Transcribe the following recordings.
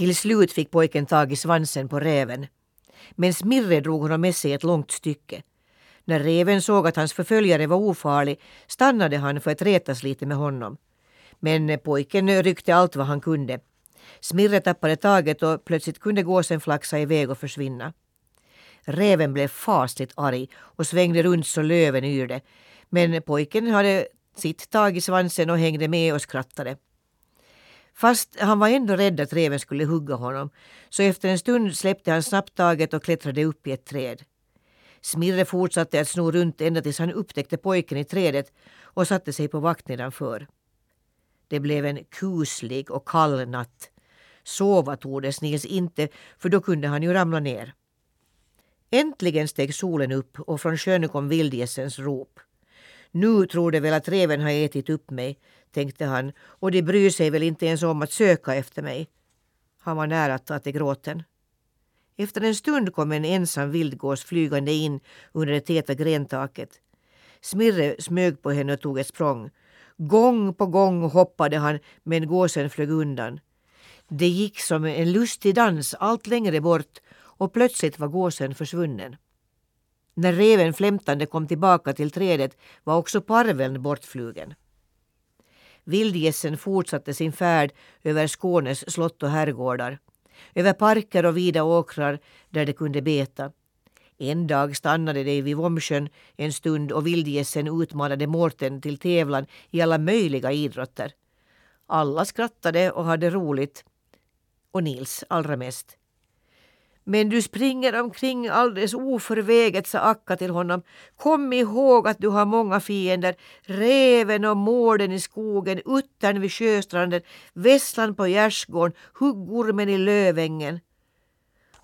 Till slut fick pojken tag i svansen på räven. Men Smirre drog honom med sig ett långt stycke. När reven såg att hans förföljare var ofarlig stannade han för att retas lite med honom. Men pojken ryckte allt vad han kunde. Smirre tappade taget och plötsligt kunde gåsen flaxa iväg och försvinna. Räven blev fasligt arg och svängde runt så löven yrde. Men pojken hade sitt tag i svansen och hängde med och skrattade. Fast han var ändå rädd att räven skulle hugga honom så efter en stund släppte han snabbt taget och klättrade upp i ett träd. Smirre fortsatte att sno runt ända tills han upptäckte pojken i trädet och satte sig på vakt nedanför. Det blev en kuslig och kall natt. Sova tordes Nils inte för då kunde han ju ramla ner. Äntligen steg solen upp och från sjön kom vildgässens rop. Nu tror de väl att reven har ätit upp mig, tänkte han, och de bryr sig väl inte ens om att söka efter mig. Han var nära att ta till gråten. Efter en stund kom en ensam vildgås flygande in under det täta grentaket. Smirre smög på henne och tog ett språng. Gång på gång hoppade han, men gåsen flög undan. Det gick som en lustig dans allt längre bort och plötsligt var gåsen försvunnen. När reven flämtande kom tillbaka till trädet var också parveln bortflugen. Vildgässen fortsatte sin färd över Skånes slott och herrgårdar, över parker och vida åkrar där de kunde beta. En dag stannade de vid Vomsjön en stund och vildgässen utmanade Mårten till tävlan i alla möjliga idrotter. Alla skrattade och hade roligt. Och Nils allra mest. Men du springer omkring alldeles oförväget, sa Akka till honom. Kom ihåg att du har många fiender. Räven och mården i skogen, uttern vid sjöstranden, vesslan på gärdsgården, huggormen i lövängen.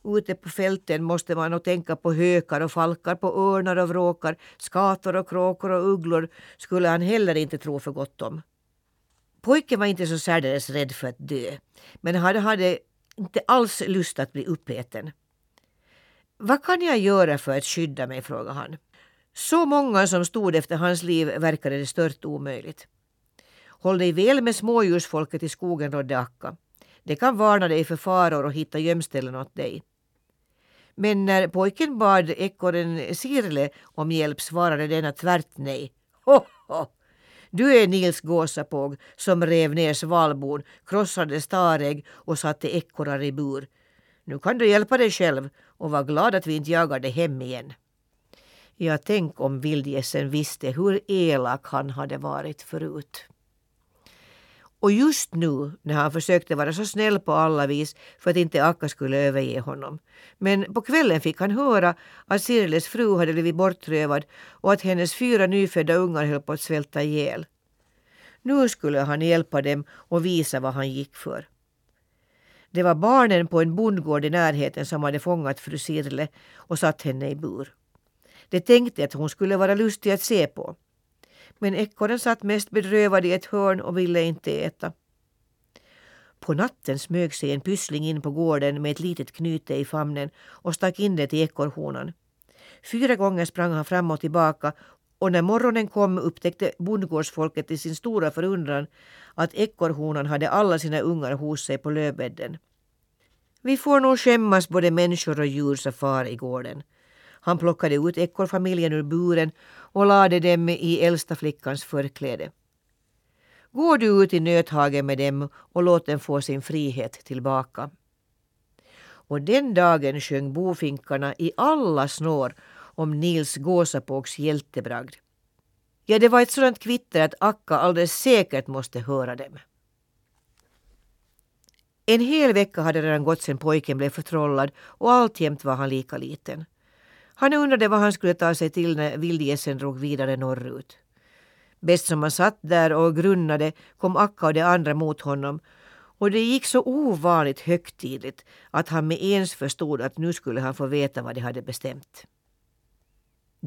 Ute på fälten måste man nog tänka på hökar och falkar, på örnar och vråkar, skator och kråkor och ugglor skulle han heller inte tro för gott om. Pojken var inte så särdeles rädd för att dö, men han hade inte alls lust att bli uppäten. Vad kan jag göra för att skydda mig? frågade han. Så många som stod efter hans liv verkade det stört omöjligt. Håll dig väl med smådjursfolket i skogen, rådde Akka. Det kan varna dig för faror och hitta gömställen åt dig. Men när pojken bad ekorren Sirle om hjälp svarade denna tvärt nej. Ho, ho. Du är Nils gåsapåg som rev ner svalbon, krossade starägg och satte ekorrar i bur. Nu kan du hjälpa dig själv och var glad att vi inte jagade hem igen. Ja, tänk om vildgässen visste hur elak han hade varit förut. Och just nu när han försökte vara så snäll på alla vis för att inte Akka skulle överge honom. Men på kvällen fick han höra att Sirles fru hade blivit bortrövad och att hennes fyra nyfödda ungar höll på att svälta ihjäl. Nu skulle han hjälpa dem och visa vad han gick för. Det var barnen på en bondgård i närheten som hade fångat fru Sirle och satt henne i bur. De tänkte att hon skulle vara lustig att se på. Men ekorren satt mest bedrövad i ett hörn och ville inte äta. På natten smög sig en pyssling in på gården med ett litet knyte i famnen och stack in det till ekorrhonan. Fyra gånger sprang han fram och tillbaka och när morgonen kom upptäckte bondgårdsfolket till sin stora förundran att ekorrhonan hade alla sina ungar hos sig på lövbädden. Vi får nog skämmas både människor och djur, sa far i gården. Han plockade ut ekorrfamiljen ur buren och lade dem i äldsta flickans förkläde. Går du ut i nöthagen med dem och låt dem få sin frihet tillbaka. Och den dagen sjöng bofinkarna i alla snår om Nils gåsapågs hjältebragd. Ja, det var ett sådant kvitter att Akka alldeles säkert måste höra dem. En hel vecka hade redan gått sedan pojken blev förtrollad och alltjämt var han lika liten. Han undrade vad han skulle ta sig till när vildgässen drog vidare norrut. Bäst som han satt där och grunnade kom Akka och de andra mot honom och det gick så ovanligt högtidligt att han med ens förstod att nu skulle han få veta vad de hade bestämt.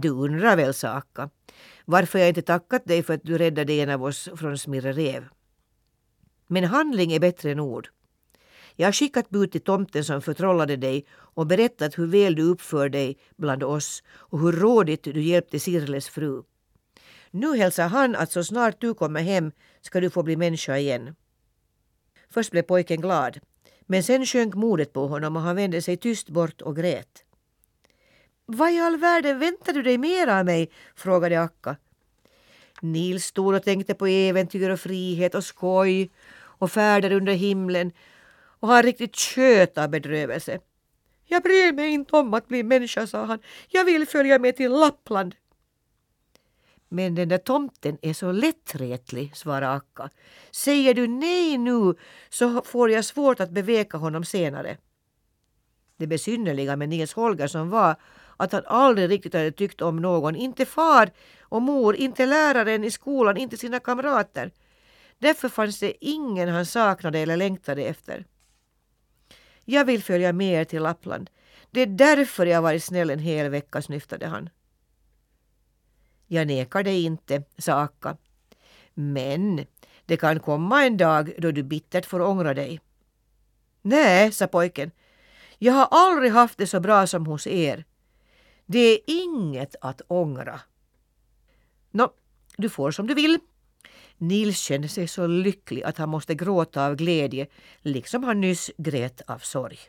Du undrar väl, sa Akka, varför jag inte tackat dig för att du räddade en av oss från Smirre Rev. Men handling är bättre än ord. Jag har skickat bud till tomten som förtrollade dig och berättat hur väl du uppför dig bland oss och hur rådigt du hjälpte Sirles fru. Nu hälsar han att så snart du kommer hem ska du få bli människa igen. Först blev pojken glad, Men sen sjönk modet på honom och han vände sig tyst bort och grät. Vad i all världen väntar du dig mer av mig? frågade Akka. Nils stod och tänkte på äventyr och frihet och skoj och färder under himlen och han riktigt tjöt av bedrövelse. Jag bryr mig inte om att bli människa, sa han. Jag vill följa med till Lappland. Men den där tomten är så lättretlig, svarade Akka. Säger du nej nu så får jag svårt att beveka honom senare. Det besynnerliga med Nils Holgersson var att han aldrig riktigt hade tyckt om någon. Inte far och mor, inte läraren i skolan, inte sina kamrater. Därför fanns det ingen han saknade eller längtade efter. Jag vill följa med er till Lappland. Det är därför jag varit snäll en hel vecka, snyftade han. Jag nekar dig inte, sa Akka. Men det kan komma en dag då du bittert får ångra dig. Nej, sa pojken. Jag har aldrig haft det så bra som hos er. Det är inget att ångra. Nå, du får som du vill. Nils kände sig så lycklig att han måste gråta av glädje, liksom han nyss grät av sorg.